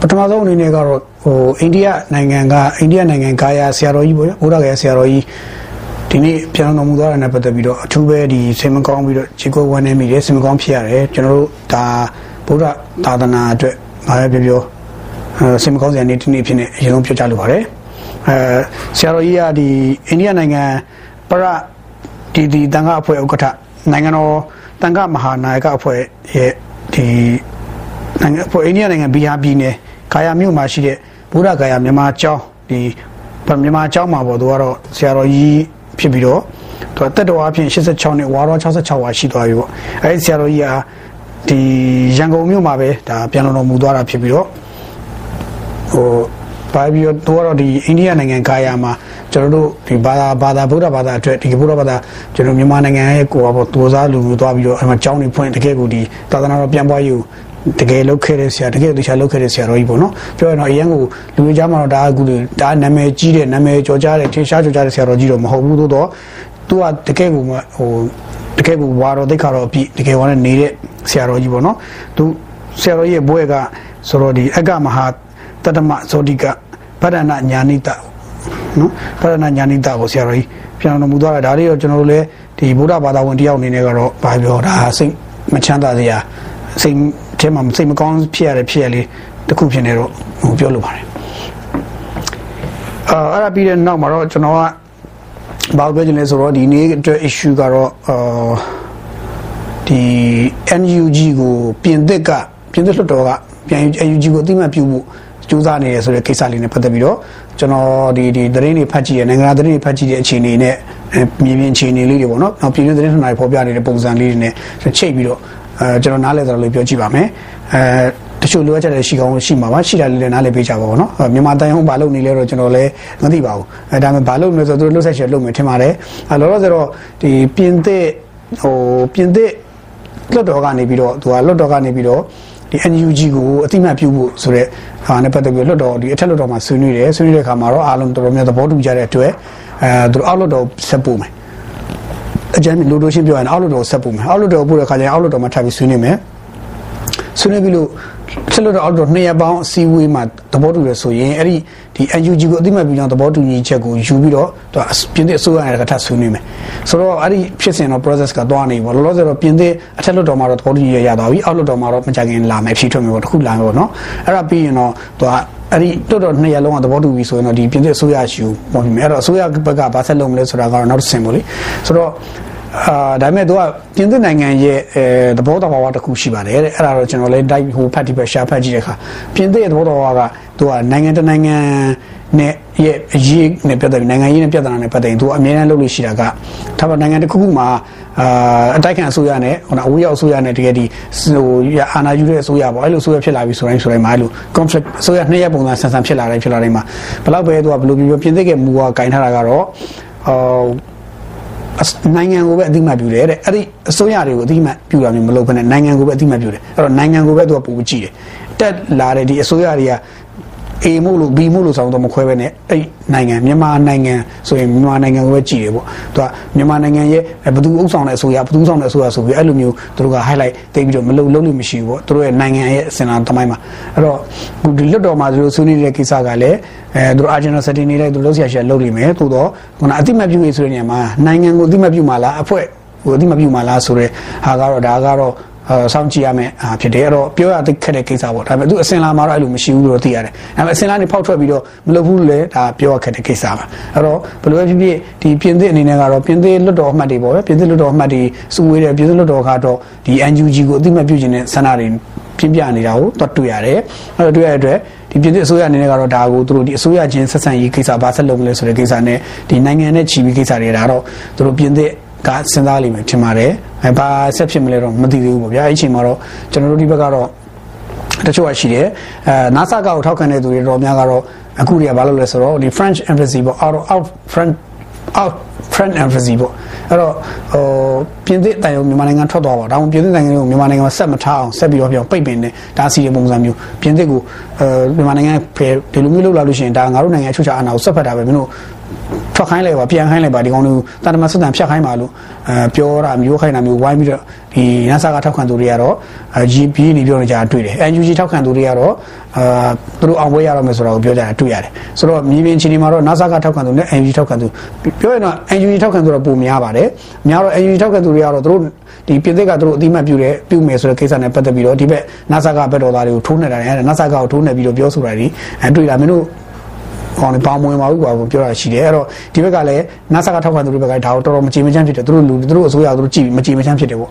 ပထမဆုံးအနေနဲ့ကတော့ဟိုအိန္ဒိယနိုင်ငံကအိန္ဒိယနိုင်ငံကာယာဆရာတော်ကြီးပေါ့ဗျာဘုရားကဆရာတော်ကြီးဒီနေ့ပြန်တော်မူသွားတာနဲ့ပတ်သက်ပြီးတော့အထူးပဲဒီဆင်မကောင်းပြီးတော့ခြေကိုဝမ်းနေမိတယ်ဆင်မကောင်းဖြစ်ရတယ်ကျွန်တော်တို့ဒါဘုရားသာသနာအတွက်ဘာပဲပြောပြောအဲဆင်မကောင်းစရာနေ့ဒီနေ့ဖြစ်နေအရင်ဆုံးပြောကြလိုပါတယ်အဲဆရာတော်ကြီးကဒီအိန္ဒိယနိုင်ငံပရဒီဒီတန်ခါအဖွဲ့ဥက္ကဋ္ဌနိုင်ငံတော်တန်ခါမဟာနာယကအဖွဲ့ရဲ့ဒီ နိုင်ငံအဖွဲ့အိန္ဒိယနိုင်ငံဘီဟာပြည်နယ်ကာယာမြို့မှာရှိတဲ့ဘုရားကာယာမြန်မာကျောင်းဒီမြန်မာကျောင်းမှာပေါ့သူကတော့ဆရာတော်ကြီးဖြစ်ပြီးတော့သူတက်တော်အဖြစ်86နှစ်ဝါတော်66ဝါရှိသွားပြီပေါ့အဲဒီဆရာတော်ကြီးကဒီရန်ကုန်မြို့မှာပဲဒါပြန်တော်မူသွားတာဖြစ်ပြီးတော့ဟိုပါပြီးတော့သူကတော့ဒီအိန္ဒိယနိုင်ငံကာယာမှာကျွန်တော်တို့ဒီဘာသာဘာသာဗုဒ္ဓဘာသာအတွက်ဒီဗုဒ္ဓဘာသာကျွန်တော်မြန်မာနိုင်ငံရဲ့ကိုယ်ပေါ့သူစားလူမျိုးသွားပြီးတော့အဲမှာကျောင်းတွေဖွင့်တကယ်ကိုဒီသာသနာတော်ပြန်ပွားရေးကို တကယ်လုပ်ခဲ့တဲ့ဆရာတကယ်တရားလုပ်ခဲ့တဲ့ဆရာတော်ကြီးပေါ့နော်ပြောရတော့အရင်ကလူတွေကြားမှာတော့ဒါကကူဒါနာမည်ကြီးတဲ့နာမည်ကျော်ကြားတဲ့ထင်ရှားကျော်ကြားတဲ့ဆရာတော်ကြီးတော့မဟုတ်ဘူးသို့တော့သူကတကယ်ကိုဟိုတကယ်ကိုဝါတော်သိခါတော်အပြည့်တကယ်ဝါနဲ့နေတဲ့ဆရာတော်ကြီးပေါ့နော်သူဆရာတော်ကြီးရဲ့ဘွဲကဆိုတော့ဒီအကမဟာတတမဇောတိကဗဒ္ဒနာညာနိတနော်ဗဒ္ဒနာညာနိတကိုဆရာတော်ကြီးပြန်တော်မူသွားတာဒါလေးတော့ကျွန်တော်တို့လည်းဒီဗုဒ္ဓဘာသာဝင်တယောက်အနေနဲ့ကတော့ဘာပြောဒါစိတ်မချမ်းသာစရာစိတ် ထဲမှာစိတ်မကောင်းဖြစ်ရတဲ့ဖြစ်ရလေးတစ်ခုဖြစ်နေတော့ဟိုပြောလိုပါတယ်အာအဲ့ဒါပြီးတဲ့နောက်မှာတော့ကျွန်တော်ကဘာပြောချင်လဲဆိုတော့ဒီနေ့အတွက် issue ကတော့အာဒီ NUG ကိုပြင်သစ်ကပြင်သစ်လွှတ်တော်ကပြန် NUG ကိုအတိမတ်ပြုဖို့ကြိုးစားနေရဆိုတဲ့ကိစ္စလေးနဲ့ပတ်သက်ပြီးတော့ကျွန်တော်ဒီဒီသတင်းတွေဖတ်ကြည့်ရနိုင်ငံသတင်းတွေဖတ်ကြည့်တဲ့အခြေအနေနဲ့မြေပြင်အခြေအနေလေးတွေပေါ့နော်နောက်ပြည်တွင်းသတင်းဌာနတွေဖော်ပြနေတဲ့ပုံစံလေးတွေနဲ့ချိတ်ပြီးတော့ အဲကျွန်တော်နားလည်သလိုလေးပြောကြည့်ပါမယ်အဲတချို့လိုအပ်ချက်တွေရှိကောင်းရှိမှာပါရှိတာလေးလည်းနားလည်ပေးကြပါဦးနော်မြန်မာတိုင်းအောင်ဘာလုပ်နေလဲတော့ကျွန်တော်လည်းမသိပါဘူးအဲဒါပေမဲ့ဘာလုပ်နေလဲဆိုတော့သူတို့လှုပ်ဆက်ချက်လုပ်မယ်ထင်ပါတယ်အဲလောလောဆယ်တော့ဒီပြင်သစ်ဟိုပြင်သစ်လွတ်တော်ကနေပြီးတော့သူကလွတ်တော်ကနေပြီးတော့ဒီ NUG ကိုအတိမတ်ပြုဖို့ဆိုတဲ့ဟာနဲ့ပတ်သက်ပြီးလွတ်တော်ဒီအထက်လွတ်တော်မှာဆွေးနွေးတယ်ဆွေးနွေးတဲ့အခါမှာတော့အားလုံးတော်တော်များသဘောတူကြတဲ့အတွက်အဲသူတို့အောက်လွတ်တော်ဆက်ပို့မယ် အကြမ်းလူတို့ရှင်းပြောရင်အောက်လွတ်တော်ဆက်ပို့မယ်အောက်လွတ်တော်ပို့တဲ့အခါကျရင်အောက်လွတ်တော်မှာထပ်ပြီးဆွေးနွေးမယ် ဆွေးနွေးပြီးလို့ဆက်လို့တော့အောက်တော့2ရက်ပေါင်းအစည်းအဝေးမှာသဘောတူရဆိုရင်အဲ့ဒီဒီ NUG ကိုအသိမှတ်ပြုကြောင်းသဘောတူညီချက်ကိုယူပြီးတော့သူပြင်သစ်အစိုးရနဲ့ကထပ်ဆွေးနွေးမယ်ဆိုတော့အဲ့ဒီဖြစ်စဉ်တော့ process ကသွားနေပြီပေါ့လောလောဆယ်တော့ပြင်သစ်အထက်လွှတ်တော်မှာတော့သဘောတူညီရရသွားပြီအောက်လွှတ်တော်မှာတော့မကြခင်လာမယ်ဖြည့်ထွက်မယ်ပေါ့တခုလာမယ်ပေါ့နော်အဲ့ဒါပြီးရင်တော့သူကအဲ့ဒီတော်တော်နှစ်ရက်လုံးကသဘောတူပြီဆိုရင်တော့ဒီပြင်သစ်အစိုးရရှိဘူးပေါ့ပြီအဲ့တော့အစိုးရဘက်ကဘာဆက်လုပ်မလဲဆိုတာကတော့နောက်တစ်ဆင့်ပေါ့လေဆိုတော့ အာဒါပေမဲ့သူကပြင်သစ်နိုင်ငံရဲ့အဲသဘောတော်ဘာတစ်ခုရှိပါတယ်တဲ့အဲ့ဒါတော့ကျွန်တော်လည်းတိုက်ဟိုဖတ်တိပဲရှာဖတ်ကြည့်တဲ့အခါပြင်သစ်ရဲ့သဘောတော်ကသူကနိုင်ငံတနိုင်ငံနဲ့ရဲ့အရေးနဲ့ပတ်သက်ပြီးနိုင်ငံရေးနဲ့ပြဿနာနဲ့ပတ်သက်ရင်သူအမြဲတမ်းလုပ်လို့ရှိတာကဒါပေမဲ့နိုင်ငံတစ်ခုခုမှာအာအတိုက်ခံအစိုးရနဲ့ဟိုအဝေးရောက်အစိုးရနဲ့တကယ်ဒီဟိုအာဏာယူတဲ့အစိုးရပေါ့အဲ့လိုအစိုးရဖြစ်လာပြီဆိုတိုင်းဆိုတိုင်းမှာအဲ့လို conflict အစိုးရနှစ်ရက်ပုံစံဆန်ဆန်ဖြစ်လာတိုင်းဖြစ်လာတိုင်းမှာဘယ်တော့ပဲသူကဘယ်လိုပြောပြင်သစ်ရဲ့မူကကင်ထားတာကတော့ဟို နိုင်ငံကိုပဲအတိမတ်ပြုတယ်တဲ့အဲ့ဒီအစိုးရတွေကိုအတိမတ်ပြုတာမျိုးမလုပ်ဘဲနဲ့နိုင်ငံကိုပဲအတိမတ်ပြုတယ်အဲ့တော့နိုင်ငံကိုပဲသူကပို့ကြည့်တယ်တက်လာတဲ့ဒီအစိုးရတွေက A မို့လို့ B မို့လို့ဆောင်တော့မခွဲပဲနဲ့အဲ့နိုင်ငံမြန်မာနိုင်ငံဆိုရင်မြန်မာနိုင်ငံကိုပဲကြည်တယ်ပေါ့သူကမြန်မာနိုင်ငံရဲ့ဘယ်သူဥဆောင်တဲ့အစိုးရဘယ်သူဆောင်တဲ့အစိုးရဆိုပြီးအဲ့လိုမျိုးသူတို့က highlight သိပြီးတော့မလုပ်လို့မရှိဘူးပေါ့သူတို့ရဲ့နိုင်ငံရဲ့အစင်လာတမိုင်းမှာအဲ့တော့ဒီလွတ်တော်မှာသူတို့ဆွေးနွေးတဲ့ကိစ္စကလည်းအဲသူတို့ agenda setting နေတဲ့သူတို့ဆရာရှာလုပ်လိမ့်မယ်သို့တော့ခုနအတိမတ်ပြုရေးဆိုတဲ့နေရာမှာနိုင်ငံကိုအတိမတ်ပြုမှာလားအဖွဲ့ကိုအတိမတ်ပြုမှာလားဆိုတဲ့ဟာကတော့ဒါကတော့အဲ စောင့်ကြည့်ရမယ်အားဖြစ်တယ်အဲ့တော့ပြောရသိခက်တဲ့ကိစ္စပေါ့ဒါပေမဲ့သူအစင်လာမှာတော့အဲ့လိုမရှိဘူးလို့သိရတယ်ဒါပေမဲ့အစင်လာနေဖောက်ထွက်ပြီးတော့မလုပ်ဘူးလေဒါပြောရခက်တဲ့ကိစ္စပါအဲ့တော့ဘယ်လိုပဲဖြစ်ဖြစ်ဒီပြင်သစ်အနေနဲ့ကတော့ပြင်သစ်လွတ်တော်အမှတ်တွေပေါ့ပဲပြင်သစ်လွတ်တော်အမှတ်တွေစုဝေးတယ်ပြင်သစ်လွတ်တော်ကတော့ဒီ NUG ကိုအသိမှတ်ပြုခြင်းနဲ့ဆန္ဒတွေပြင်းပြနေတာကိုတော့တွေ့ရတယ်အဲ့တော့တွေ့ရတဲ့အတွက်ဒီပြည်သစ်အစိုးရအနေနဲ့ကတော့ဒါကိုသူတို့ဒီအစိုးရချင်းဆက်ဆံရေးကိစ္စဘာဆက်လုပ်မလဲဆိုတဲ့ကိစ္စနဲ့ဒီနိုင်ငံနဲ့ချီပြီးကိစ္စတွေဒါတော့သူတို့ပြင်သစ် ကစဉ်းစားလိမ့်မယ်ထင်ပါတယ်။အဲဘာဆက်ဖြစ်မလဲတော့မသိသေးဘူးပေါ့ဗျာ။အဲ့ဒီအချိန်မှာတော့ကျွန်တော်တို့ဒီဘက်ကတော့တချို့ကရှိတယ်။အဲ NASA ကောက်ထောက်ခံတဲ့သူတွေတော့များကတော့အခုတွေကဘာလုပ်လဲဆိုတော့ဒီ French embassy ပေါ့ out out French out French embassy ပေါ့အဲ့တော့ဟိုပြင်သစ်တိုင်ကိုမြန်မာနိုင်ငံထွက်သွားပါဒါမှပြင်သစ်နိုင်ငံကိုမြန်မာနိုင်ငံမှာဆက်မထားအောင်ဆက်ပြီးတော့ပြောပိတ်ပင်နေဒါစီတဲ့ပုံစံမျိုးပြင်သစ်ကိုအဲမြန်မာနိုင်ငံဖယ်ဒီလိုမျိုးလုပ်လာလို့ရှိရင်ဒါငါတို့နိုင်ငံအချုပ်ချာအာဏာကိုဆက်ဖက်တာပဲမင်းတို့ ထွက်ခိုင်းလိုက်ပါပြန်ခိုင်းလိုက်ပါဒီကောင်တို့တာတမစစ်တမ်းဖြတ်ခိုင်းပါလို့အဲပြောတာမျိုးခိုင်းတာမျိုးဝိုင်းပြီးတော့ဒီ NASA ကထောက်ခံသူတွေကတော့ GP နေပြောနေကြတာတွေ့တယ် NUG ထောက်ခံသူတွေကတော့အာသူတို့အောင်ပွဲရတော့မယ်ဆိုတော့ပြောကြတာတွေ့ရတယ်ဆိုတော့မြေပြင်ချင်းဒီမှာတော့ NASA ကထောက်ခံသူနဲ့ NUG ထောက်ခံသူပြောရင်တော့ NUG ထောက်ခံသူတော့ပုံများပါတယ်များတော့ NUG ထောက်ခံသူတွေကတော့သူတို့ဒီပြင်သစ်ကသူတို့အတိမတ်ပြုတယ်ပြုမယ်ဆိုတဲ့ကိစ္စနဲ့ပတ်သက်ပြီးတော့ဒီဘက် NASA ကဘက်တော်သားတွေကိုထိုးနေတာတယ် NASA ကကိုထိုးနေပြီးတော့ပြောဆိုတာတွေအဲတွေ့တာမင်းတို့ ဟောနေပေါင်းမဝင်ပါဘူးကွာပြောတာရှိတယ်အဲ့တော့ဒီဘက်ကလည်း NASA ကထောက်ခံသူတွေဘက်ကဒါကိုတော်တော်မကြည်မချမ်းဖြစ်တယ်သူတို့လူသူတို့အစိုးရသူတို့ကြည်မကြည်မချမ်းဖြစ်တယ်ပေါ့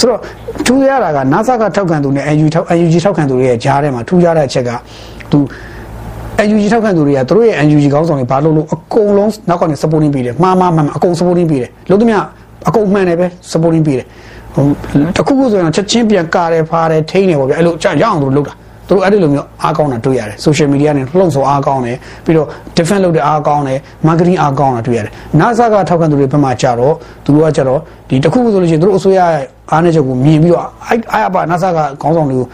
ဆိုတော့ထူးရတာက NASA ကထောက်ခံသူနဲ့ NUG ထောက် NUG ထောက်ခံသူတွေရဲ့ကြားထဲမှာထူးခြားတဲ့အချက်ကသူ NUG ထောက်ခံသူတွေကသူတို့ရဲ့ NUG ကောင်းဆောင်တွေဘာလို့လို့အကုန်လုံးနောက်ကနေ supporting ပေးတယ်မှားမှားမှန်မှန်အကုန် supporting ပေးတယ်လို့သူများအကုန်မှန်တယ်ပဲ supporting ပေးတယ်ဟိုတခုခုဆိုရင်ချက်ချင်းပြန်ကာတယ်ဖားတယ်ထိန်းတယ်ပေါ့ဗျအဲ့လိုကြာရအောင်သူတို့လုပ်တာ သူတို့အဲ့ဒီလိုမျိုးအားကောင်းတာတွေ့ရတယ် social media နဲ့လှုပ်ဆော်အားကောင်းတယ်ပြီးတော့ defend လုပ်တဲ့အားကောင်းတယ် marketing အားကောင်းတာတွေ့ရတယ် NASA ကထောက်ခံသူတွေဘက်မှာကြတော့သူတို့ကကြတော့ဒီတခုခုဆိုလို့ရှိရင်သူတို့အစိုးရအားနဲ့ချက်ကိုမြင်ပြီးတော့အဲ့အားပါ NASA ကခေါင်းဆောင်တွေကို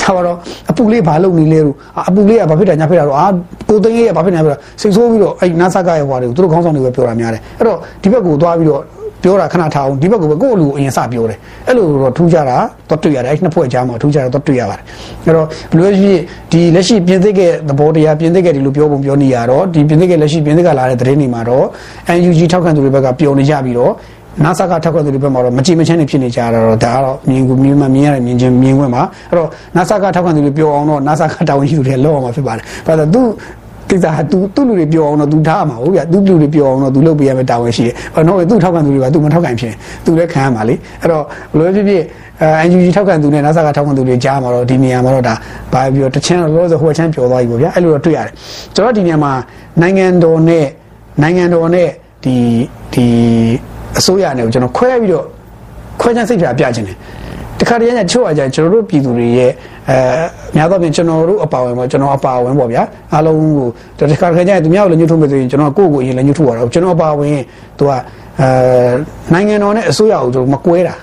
ဒါပါတော့အပူလေးဘာလုပ်နေလဲလို့အပူလေးကဘာဖြစ်တာညာဖြစ်တာတော့အာကိုသိန်းရဲ့ဘာဖြစ်နေလဲစိတ်ဆိုးပြီးတော့အဲ့ NASA ကရဲ့ဟွာတွေကိုသူတို့ခေါင်းဆောင်တွေပဲပြောတာများတယ်အဲ့တော့ဒီဘက်ကိုသွားပြီးတော့ ပြောတာခဏထားအောင်ဒီဘက်ကပဲကိုယ့်လူအရင်စပြောတယ်အဲ့လိုတော့ထူးကြတာတော့တွေ့ရတယ်အဲ့နှစ်ဖွဲ့ကြားမှာထူးကြတာတော့တွေ့ရပါတယ်အဲ့တော့ဘယ်လိုဖြစ်ဒီလက်ရှိပြင်သစ်ရဲ့သဘောတရားပြင်သစ်ရဲ့ဒီလိုပြောပုံပြောနေရတော့ဒီပြင်သစ်ရဲ့လက်ရှိပြင်သစ်ကလာတဲ့သတင်းတွေမှာတော့ NUG ထောက်ခံသူတွေဘက်ကပျော်နေကြပြီးတော့နာဆာကထောက်ခံသူတွေဘက်မှာတော့မကြည်မချမ်းနေဖြစ်နေကြတာတော့ဒါကတော့မြင်ကူမြင်မှမြင်ရတဲ့မြင်ချင်းမြင်ခွင့်ပါအဲ့တော့နာဆာကထောက်ခံသူတွေပြောအောင်တော့နာဆာကတာဝန်ရှိသူတွေလောက်အောင်မှာဖြစ်ပါတယ်ဘာလို့သူ ကိစ္စသူသူ့လူတွေပြောအောင်တော့သူထားမှာဟုတ်ဗျသူ့လူတွေပြောအောင်တော့သူလုပ်ပေးရမယ့်တာဝန်ရှိတယ်။ဘာလို့လဲသူ့ထောက်ခံသူတွေကသူမထောက်ခံဖြစ်သူလည်းခံရမှာလေ။အဲ့တော့ဘယ်လိုဖြစ်ဖြစ်အဲ NUG ထောက်ခံသူနဲ့ NASA ကထောက်ခံသူတွေကြားမှာတော့ဒီနေရာမှာတော့ဒါဘာပြောတချမ်းတော့လို့ဆိုဟိုချမ်းပြောသွားပြီပေါ့ဗျာ။အဲ့လိုတော့တွေ့ရတယ်။ကျွန်တော်ဒီနေရာမှာနိုင်ငံတော်နဲ့နိုင်ငံတော်နဲ့ဒီဒီအစိုးရနဲ့ကိုကျွန်တော်ခွဲပြီးတော့ခွဲခြားစိတ်ဖြာပြခြင်းတယ်တခါတည်းညချို့အကြကျွန်တော်တို့ပြည်သူတွေရဲ့ အဲများသောဖြင့်ကျွန်တော်တို့အပါဝင်ပေါ့ကျွန်တော်အပါဝင်ပေါ့ဗျာအားလုံးကိုတခါတခါကျရင်သူများကိုလည်းညှို့ထုတ်မယ်ဆိုရင်ကျွန်တော်ကိုယ့်ကိုယ်အရင်လည်းညှို့ထုတ်ရတော့ကျွန်တော်အပါဝင်သူကအဲနိုင်ငံတော်နဲ့အစိုးရကိုကျွန်တော်မကွဲတာ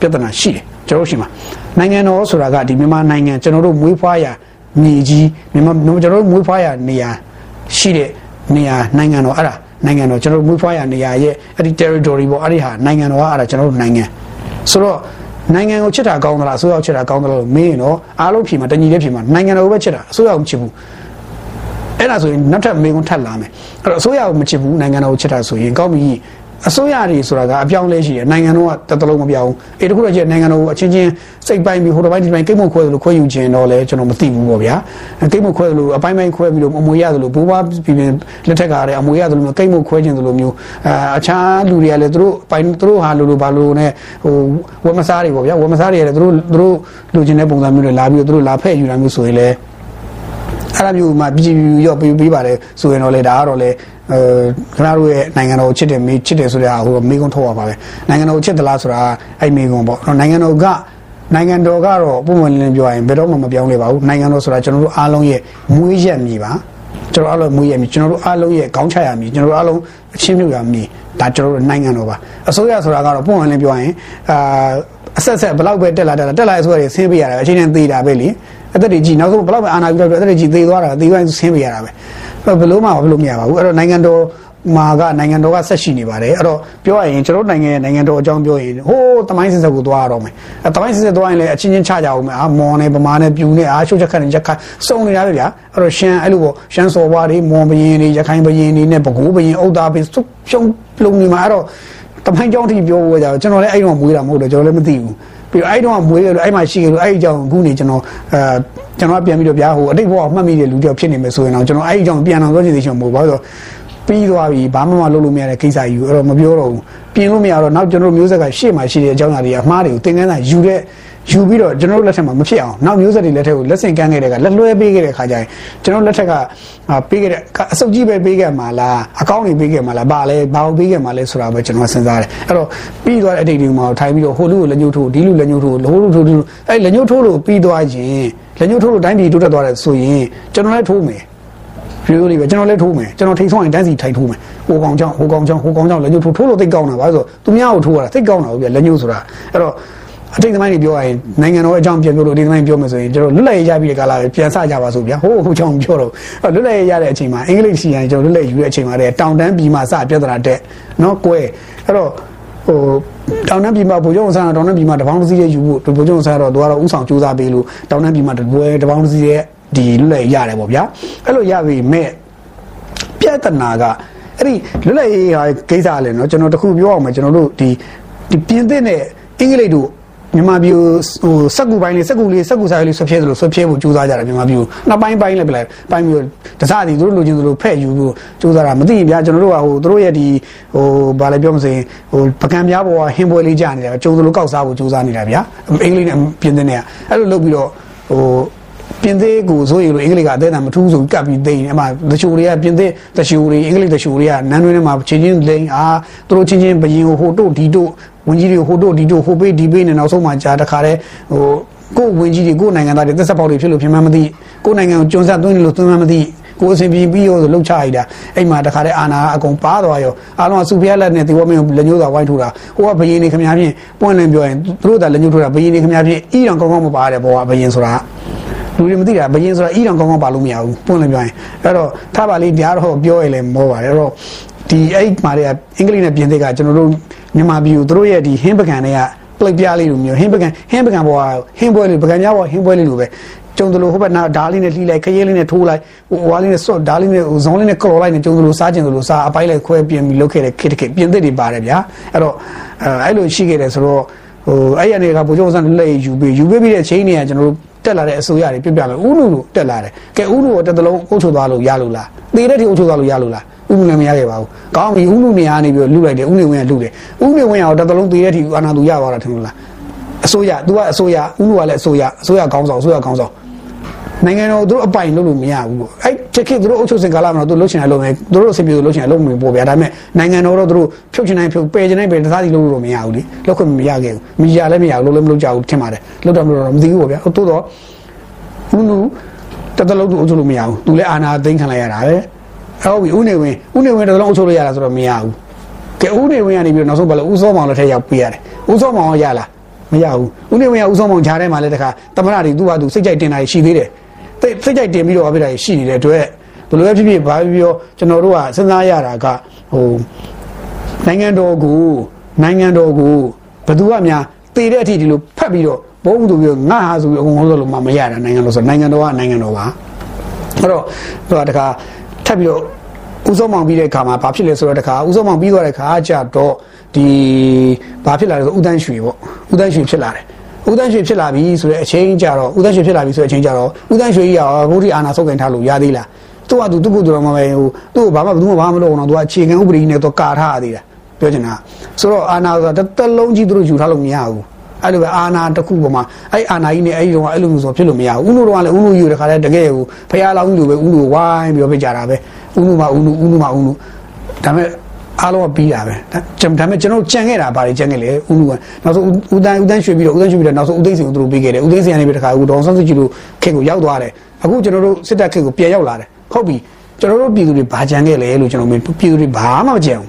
ပြဿနာရှိတယ်ကျွန်တော်ရှိမှာနိုင်ငံတော်ဆိုတာကဒီမြန်မာနိုင်ငံကျွန်တော်တို့မွေးဖွားရာမြေကြီးမြန်မာကျွန်တော်တို့မွေးဖွားရာနေရာရှိတဲ့နေရာနိုင်ငံတော်အဲ့ဒါနိုင်ငံတော်ကျွန်တော်တို့မွေးဖွားရာနေရာရဲ့အဲ့ဒီ territory ပေါ့အဲ့ဒီဟာနိုင်ငံတော်ကအဲ့ဒါကျွန်တော်တို့နိုင်ငံဆိုတော့ နိုင်ငံကိုချစ်တာကောင်းသလားအစိုးရကိုချစ်တာကောင်းသလားလို့မေးရင်တော့အားလုံးဖြေမှာတညီလေးဖြေမှာနိုင်ငံတော်ကိုပဲချစ်တာအစိုးရကိုမချစ်ဘူးအဲ့ဒါဆိုရင်နောက်ထပ်မေးခွန်းထပ်လာမယ်အဲ့တော့အစိုးရကိုမချစ်ဘူးနိုင်ငံတော်ကိုချစ်တာဆိုရင်ကောင်းပြီ အစိုးရတွေဆိုတာကအပြောင်းလဲရှိတယ်နိုင်ငံတော်ကတတလုံးမပြောင်းအေးတခုတော့ကျနိုင်ငံတော်ကိုအချင်းချင်းစိတ်ပိုင်းပြီးဟိုတစ်ပိုင်းဒီပိုင်းကိတ်မခွဲသလိုခွဲယူခြင်းတော့လဲကျွန်တော်မသိဘူးပေါ့ဗျာကိတ်မခွဲသလိုအပိုင်းပိုင်းခွဲပြီးတော့အမွေရသလိုဘိုးဘွားပြည်ပြင်လက်ထက်ကလည်းအမွေရသလိုမျိုးကိတ်မခွဲခြင်းသလိုမျိုးအာအခြားလူတွေကလည်းသူတို့ပိုင်းသူတို့ဟာလိုလိုဘာလိုနဲ့ဟိုဝက်မစားတွေပေါ့ဗျာဝက်မစားတွေလည်းသူတို့သူတို့လူချင်းတဲ့ပုံစံမျိုးတွေလာပြီးတော့သူတို့လာဖဲ့ယူတာမျိုးဆိုရင်လည်းအဲ့လိုမျိုးမှပြည်ပြည်ရောပြီးပြီးပါတယ်ဆိုရင်တော့လေဒါကတော့လေအဲ ခင်ဗျားတို့ရဲ့နိုင်ငံတော်ချစ်တယ်မေးချစ်တယ်ဆိုတဲ့ဟာဟိုမေးခွန်းထုတ်ရပါပဲနိုင်ငံတော်ချစ်သလားဆိုတာအဲ့မေးခွန်းပေါ့နိုင်ငံတော်ကနိုင်ငံတော်ကတော့ပုံမှန်လင်းပြောရရင်ဘယ်တော့မှမပြောင်းလဲပါဘူးနိုင်ငံတော်ဆိုတာကျွန်တော်တို့အားလုံးရဲ့မွေးရက်မြေပါကျွန်တော်အားလုံးမွေးရက်မြေကျွန်တော်တို့အားလုံးရဲ့ခေါင်းချရမြေကျွန်တော်တို့အားလုံးအချင်းမြုပ်ရမြေဒါကျွန်တော်တို့နိုင်ငံတော်ပါအစိုးရဆိုတာကတော့ပုံမှန်လင်းပြောရင်အာအဆက်ဆက်ဘလောက်ပဲတက်လာတက်လာတက်လာအစိုးရတွေဆင်းပေးရတယ်အချိန်နဲ့သေးတာပဲလေအသက်တွေကြီးနောက်ဆုံးဘလောက်ပဲအာဏာယူတော့အသက်တွေကြီးသေးသွားတာသေးသွားဆင်းပေးရတာပဲ ဘယ်လို့မှဘယ်လို့မရပါဘူးအဲ့တော့နိုင်ငံတော်မှာကနိုင်ငံတော်ကဆက်ရှိနေပါတယ်အဲ့တော့ပြောရရင်ကျွန်တော်နိုင်ငံရဲ့နိုင်ငံတော်အကြောင်းပြောရင်ဟိုးတမိုင်းစစ်ဆက်ကိုသွားရတော့မယ်အဲတမိုင်းစစ်ဆက်သွားရင်လည်းအချင်းချင်းချကြအောင်မယ်အာမော်နဲ့ဗမာနဲ့ပြူနဲ့အာရှုပ်ချက်ခတ်နဲ့ရက်ခတ်စုံနေတာပဲဗျာအဲ့တော့ရှမ်းအဲ့လိုပေါ့ရှမ်းစော်ဘွားတွေမော်ဘရင်တွေရခိုင်ဘရင်တွေနဲ့ပကိုးဘရင်အုတ်သားဘင်းစုဖြုံလုံးနေမှာအဲ့တော့တမိုင်းကြောင်းထိပြောဖို့ကြတော့ကျွန်တော်လည်းအဲ့တော့မွေးတာမဟုတ်တော့ကျွန်တော်လည်းမသိဘူး ပြီးတော့အဲ့တော့မွေးရလို့အဲ့မှာရှိကြလို့အဲ့အကြောင်းအခုနေကျွန်တော်အဲကျွန်တော်ပြန်ပြီးတော့ဗျာဟိုအတိတ်ဘဝမှတ်မိတဲ့လူတယောက်ဖြစ်နေမယ်ဆိုရင်တော့ကျွန်တော်အဲ့အကြောင်းပြန်အောင်ပြောချင်သေးချင်မဟုတ်ပါဘူးဆိုပြီးသွားပြီဘာမှမလုပ်လို့မရတဲ့ကိစ္စကြီးကိုအဲ့တော့မပြောတော့ဘူးပြင်လို့မရတော့နောက်ကျွန်တော်မျိုးဆက်ကရှေ့မှာရှိတဲ့အကြောင်းအရာတွေအမှားတွေကိုသင်ခန်းစာယူတဲ့ ယူပြီးတော့ကျွန်တော်တို့လက်ထက်မှာမဖြစ်အောင်နောက်မျိုးဆက်တွေလက်ထက်ကိုလက်ဆင့်ကမ်းခဲ့တဲ့ကလက်လွှဲပေးခဲ့တဲ့ခါကျရင်ကျွန်တော်လက်ထက်ကပေးခဲ့တဲ့အစုပ်ကြီးပဲပေးခဲ့မှာလားအကောင့်တွေပေးခဲ့မှာလားဘာလဲဘာကိုပေးခဲ့မှာလဲဆိုတာပဲကျွန်တော်စဉ်းစားတယ်အဲ့တော့ပြီးသွားတဲ့အတိတ်တွေမှာထိုင်ပြီးတော့ဟိုလူကိုလက်ညှိုးထိုးဒီလူလက်ညှိုးထိုးဟိုလူထိုးဒီလူအဲ့လက်ညှိုးထိုးလို့ပြီးသွားရင်လက်ညှိုးထိုးလို့တိုင်းပြည်တိုးတက်သွားတယ်ဆိုရင်ကျွန်တော်လည်းထိုးမယ်ရိုးလေးပဲကျွန်တော်လည်းထိုးမယ်ကျွန်တော်ထိတ်ဆုံးရင်တန်းစီထိုင်ထိုးမယ်ဟိုကောင်ကြောင့်ဟိုကောင်ကြောင့်ဟိုကောင်ကြောင့်လက်ညှိုးထိုးထိုးလို့သိကောင်းတာပါဆိုသူများကိုထိုးရတာသိကောင်းတာဟုတ်ပြလက်ညှိုးဆိုတာအဲ့တော့ အတိတ်သမိုင်းတွေပြောရရင်နိုင်ငံတော်အကြောင်းပြန်ပြောလို့အတိတ်သမိုင်းပြောမယ်ဆိုရင်ကျွန်တော်လွတ်လပ်ရေးရပြီးတဲ့ကာလပဲပြန်ဆကြပါစို့ဗျာဟိုးဟိုချောင်းပြောတော့လွတ်လပ်ရေးရတဲ့အချိန်မှာအင်္ဂလိပ်စီရင်ကျွန်တော်လွတ်လပ်ယူတဲ့အချိန်မှာတည်းတောင်တန်းပြည်မှာစပြဿနာတက်နော်ကွဲအဲ့တော့ဟိုတောင်တန်းပြည်မှာဗိုလ်ချုပ်ဆန်းတောင်တန်းပြည်မှာတပေါင်းစည်းရဲ့ယူဖို့ဗိုလ်ချုပ်ဆန်းတော့သူကတော့ဥဆောင်စူးစမ်းပေးလို့တောင်တန်းပြည်မှာတပွဲတပေါင်းစည်းရဲ့ဒီလွတ်လပ်ရတယ်ပေါ့ဗျာအဲ့လိုရပြီမဲ့ပြဿနာကအဲ့ဒီလွတ်လပ်ရေးဟာကိစ္စလည်းနော်ကျွန်တော်တခုပြောအောင်မယ်ကျွန်တော်တို့ဒီဒီပြင်သစ်နဲ့အင်္ဂလိပ်တို့ မြန်မာပြည်ဟိုစက်ကူပိုင်းလေးစက်ကူလေးစက်ကူဆိုင်လေးဆွဖြဲသလိုဆွဖြဲဖို့ကြိုးစားကြတယ်မြန်မာပြည်နှစ်ပိုင်းပိုင်းလည်းပြလိုက်ပိုင်းပြီးတစားတီတို့လိုချင်သလိုဖဲ့ယူဖို့ကြိုးစားတာမသိရင်ဗျာကျွန်တော်တို့ကဟိုတို့ရဲ့ဒီဟိုဘာလဲပြောမစင်ဟိုပကံပြားပေါ်ကဟင်းပွဲလေးကြာနေတာကြုံသလိုကောက်စားဖို့ကြိုးစားနေတာဗျာအင်္ဂလိပ်နဲ့ပြင်သစ်နဲ့အဲ့လိုလုပ်ပြီးတော့ဟို ပြင်သစ်ကိုဆိုရင်လို့အင်္ဂလိပ်ကအသေးအံမထူးဆိုကပ်ပြီးသိနေအမှတချို့တွေကပြင်သစ်တချို့တွေအင်္ဂလိပ်တချို့တွေကနန်းတွင်းထဲမှာချင်းချင်းလိမ့်အာသူတို့ချင်းချင်းဘယင်ကိုဟိုတို့ဒီတို့ဝင်ကြီးတွေဟိုတို့ဒီတို့ဟိုပေးဒီပေးနေနောက်ဆုံးမှကြာတခါတည်းဟိုကိုယ်ဝင်ကြီးတွေကိုယ်နိုင်ငံသားတွေသက်ဆက်ပေါက်တွေဖြစ်လို့ဖြစ်မှမသိကိုယ်နိုင်ငံကိုကျွန်းဆက်သွင်းလို့သွင်းမှမသိကိုယ်အစဉ်ပြေးပြီးရောဆိုလှုပ်ချရတာအဲ့မှာတခါတည်းအာနာအကုန်ပါသွားရောအားလုံးကစူဖျားလက်နဲ့ဒီဝမင်းလက်ညှိုးသာဝိုင်းထိုးတာဟိုကဘယင်နေခမများဖြင့်ပွင့်လင်းပြောရင်သူတို့ကလက်ညှိုးထိုးတာဘယင်နေခမများဖြင့်အီရန်ကောင်းကောင်းမပါတဲ့ဘောကဘယင်ဆိုတာ လူတွေမသိတာဘယင်ဆိုတာအီရန်ကောင်းကောင်းပါလို့မရဘူးပွင့်လင်းပြောရင်အဲ့တော့ထားပါလိတရားတော့ပြောရလဲမောပါတယ်အဲ့တော့ဒီအဲ့မှာတည်းကအင်္ဂလိပ်နဲ့ပြင်သစ်ကကျွန်တော်တို့မြန်မာပြည်ကိုတို့ရဲ့ဒီဟင်းပကံတွေကပလိတ်ပြားလေးလိုမျိုးဟင်းပကံဟင်းပကံဘောကဟင်းပွဲလေးပကံများဘောဟင်းပွဲလေးလိုပဲကျုံတလို့ဟိုဘက်နာဓားလေးနဲ့လှီးလိုက်ခရဲလေးနဲ့ထိုးလိုက်ဟိုဝါလေးနဲ့စော့ဓားလေးနဲ့ဟိုဇောင်းလေးနဲ့ကလော်လိုက်နဲ့ကျုံတလို့စားကျင်တလို့စားအပိုင်းလိုက်ခွဲပြင်ပြီးလုပ်ခဲ့တဲ့ခစ်တခစ်ပြင်သစ်တွေပါတယ်ဗျာအဲ့တော့အဲအဲ့လိုရှိခဲ့တယ်ဆိုတော့ဟိုအဲ့ရနေကဘိုးချုပ်ဆန်းလက်ယူပြီးယူပေးပြီးတဲ့အချိန်တွေကကျွန်တော်တို့ တက်လာတဲ့အစိုးရတွေပြပြမယ်ဥနုလို့တက်လာတယ်ကဲဥနုကိုတက်တလုံးအုပ်ချုပ်သွားလို့ရလို့လားသေတဲ့ထိအုပ်ချုပ်သွားလို့ရလို့လားဥနုလည်းမရခဲ့ပါဘူးကောင်းပြီဥနုနေရာနေပြီးလူလိုက်တယ်ဥနေဝင်ကလူတယ်ဥနေဝင်ကတက်တလုံးသေတဲ့ထိအာနာသူရသွားတာထင်လို့လားအစိုးရ तू ကအစိုးရဥနုကလည်းအစိုးရအစိုးရကောင်းဆောင်အစိုးရကောင်းဆောင်နိုင်ငံတော်တို့အပိုင်လုပ်လို့မရဘူးပေါ့အဲ့ ချက်ခေတ်တို့အုပ်ချုပ်စင်ကာလမှာတို့လှုပ်ချင်တယ်လုပ်မယ်တို့အစီအပြေတို့လှုပ်ချင်တယ်လုပ်မယ်ပေါ့ဗျာဒါပေမဲ့နိုင်ငံတော်တော့တို့ဖြုတ်ချင်တိုင်းဖြုတ်ပယ်ချင်တိုင်းပယ်တစားစီလုပ်လို့မရဘူးလေလုပ်ခွင့်မရခဲ့ဘူးမရလည်းမရဘူးလုပ်လည်းမလုပ်ကြဘူးထင်ပါတယ်လုပ်တော့မလုပ်တော့မသိဘူးပေါ့ဗျာတိုးတော့ဥနုတတလုံးတို့အုပ်ချုပ်လို့မရဘူးသူလည်းအာဏာသိမ်းခံလိုက်ရတာပဲဟုတ်ပြီဥနေဝင်ဥနေဝင်တတလုံးအုပ်ချုပ်လို့ရတာဆိုတော့မရဘူးကဲဥနေဝင်ကနေပြီးတော့နောက်ဆုံးဘာလဲဥစောမောင်လက်ထက်ရောက်ပြရတယ်ဥစောမောင်ရလားမရဘူးဥနေဝင်ကဥစောမောင်ခြားထဲမှာလည်းတခါတမရတွေသူ့ဘာသူစိတ်ကြိုက်တင်တာရှိသေးတယ် စိတ်စိတ်ကြိုက်တင်ပြီးတော့ပြတာရှိနေတဲ့အတွက်ဘယ်လိုပဲဖြစ်ဖြစ်ဘာဖြစ်ပြောကျွန်တော်တို့ကစဉ်းစားရတာကဟိုနိုင်ငံတော်ကိုနိုင်ငံတော်ကိုဘယ်သူကများတည်တဲ့အထိဒီလိုဖတ်ပြီးတော့ဘုံသူပြီးငါဟာဆိုပြီးအကုန်လုံးဆိုလို့မှမရတာနိုင်ငံတော်ဆိုနိုင်ငံတော်ကနိုင်ငံတော်ပါအဲ့တော့ဟိုတခါထပ်ပြီးတော့ဥဆုံးမောင်ပြီးတဲ့အခါမှာဘာဖြစ်လဲဆိုတော့တခါဥဆုံးမောင်ပြီးသွားတဲ့အခါကျတော့ဒီဘာဖြစ်လာလဲဆိုဥတန်းရွှေပေါ့ဥတန်းရွှေဖြစ်လာတယ် ဦးတန်းရွှေဖြစ်လာပြီဆိုတဲ့အချိန်ကြတော့ဦးတန်းရွှေဖြစ်လာပြီဆိုတဲ့အချိန်ကြတော့ဦးတန်းရွှေကြီးကဘုရားအာနာဆုတ်ကင်ထားလို့ရသေးလားသူကသူသူ့ကိုယ်တော်မှာပဲဟိုသူ့ကိုဘာမှဘယ်သူမှဘာမှမလုပ်အောင်တော့သူကအခြေခံဥပဒေနဲ့တော့ကာထားရသေးတာပြောချင်တာဆိုတော့အာနာဆိုတာတစ်လုံးကြီးသူတို့ယူထားလို့မရဘူးအဲ့လိုပဲအာနာတစ်ခုပေါ်မှာအဲ့အာနာကြီးနဲ့အဲ့ဒီတော့အဲ့လိုမျိုးဆိုဖြစ်လို့မရဘူးဥနုတော့လည်းဥနုယူတခါတည်းတကယ်ကိုဖះလောင်းလူပဲဥနုဝိုင်းပြီးတော့ပြကြတာပဲဥနုမှာဥနုဥနုမှာဥနုဒါပေမဲ့ အားလုံးကပြီးတာပဲဒါပေမဲ့ကျွန်တော်ကြံခဲ့တာဗါလေကြံခဲ့လေဦးလူကနောက်ဆုံးဦးတန်းဦးတန်းရွှေပြီးတော့ဦးတန်းရွှေပြီးတော့နောက်ဆုံးဦးသိန်းစင်ကိုသူတို့ပြီးခဲ့တယ်ဦးသိန်းစင်ကနေပြီးတခါဦးဒေါန်ဆန်းစုကြည်တို့ခက်ကိုရောက်သွားတယ်အခုကျွန်တော်တို့စစ်တပ်ခက်ကိုပြန်ရောက်လာတယ်ဟုတ်ပြီကျွန်တော်တို့ပြည်သူတွေဘာကြံခဲ့လဲလို့ကျွန်တော်ပြည်သူတွေဘာမှမကြံဘူး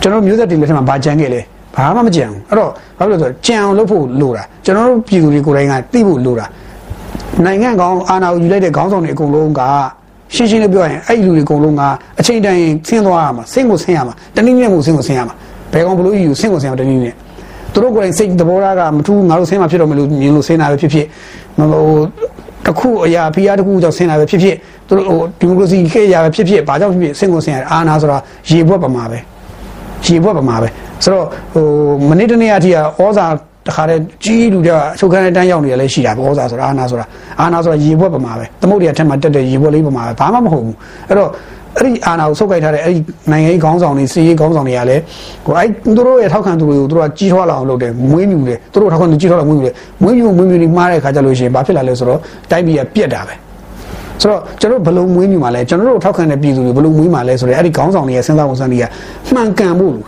ကျွန်တော်မျိုးသက်တွေလက်ထက်မှာဘာကြံခဲ့လဲဘာမှမကြံဘူးအဲ့တော့ဘာလို့လဲဆိုတော့ကြံအောင်လုပ်ဖို့လိုတာကျွန်တော်တို့ပြည်သူတွေကိုယ်တိုင်ကသိဖို့လိုတာနိုင်ငံကောင်အာဏာကိုယူလိုက်တဲ့ခေါင်းဆောင်တွေအကုန်လုံးက ရှင်းရှင်းလေးပြောရင်အဲ့ဒီလူတွေအကုန်လုံးကအချိန်တိုင်းဆင်းသွားရမှာဆင်းကိုဆင်းရမှာတနည်းနည်းမို့ဆင်းကိုဆင်းရမှာဘယ်ကောင်ဘလို့ယူဆင်းကိုဆင်းရမှာတနည်းနည်းသူတို့ကိုယ်တိုင်စိတ်သဘောထားကမထူးငါတို့ဆင်းမှာဖြစ်တော့မလို့မြင်လို့ဆင်းတာပဲဖြစ်ဖြစ်ဟိုတခုအရာဖီးယားတခုကြောင့်ဆင်းတာပဲဖြစ်ဖြစ်သူတို့ဟိုဒီမိုကရေစီခေတ်အရာပဲဖြစ်ဖြစ်ဘာကြောင့်ဖြစ်ဖြစ်ဆင်းကိုဆင်းရအာနာဆိုတာရေဘွက်ပမာပဲရေဘွက်ပမာပဲဆိုတော့ဟိုမနေ့တနေ့အထိကဩဇာတ ခါတည်းကြီးလူတွေအချုပ်ခန်းတန်းရောက်နေရလဲရှိတာပဲဩဇာဆိုတာအာနာဆိုတာအာနာဆိုတာရေဘွက်ပမာပဲသမုတ်တွေကထက်မှတက်တဲ့ရေဘွက်လေးပမာပဲဘာမှမဟုတ်ဘူးအဲ့တော့အဲ့ဒီအာနာကိုဆုတ်ကိုက်ထားတဲ့အဲ့ဒီနိုင်ငံရေးခေါင်းဆောင်တွေစီးရေးခေါင်းဆောင်တွေကလည်းဟိုအဲ့သူတို့ရဲ့ထောက်ခံသူတွေကိုသူတို့ကကြီးထွားလာအောင်လုပ်တယ်မွေးမြူတယ်သူတို့ထောက်ခံသူကြီးထွားလာမွေးမြူတယ်မွေးမြူမွေးမြူနေမှားတဲ့ခါကျလို့ရှိရင်ဘာဖြစ်လာလဲဆိုတော့တိုက်ပြည်ကပြက်တာပဲဆိုတော့ကျွန်တော်ဘလုံးမွေးမြူမှာလဲကျွန်တော်တို့ထောက်ခံတဲ့ပြည်သူတွေဘလုံးမွေးမှာလဲဆိုတော့အဲ့ဒီခေါင်းဆောင်တွေရဲ့စဉ်းစားဝန်ဆန်းတွေကမှန်ကန်ဖို့လို့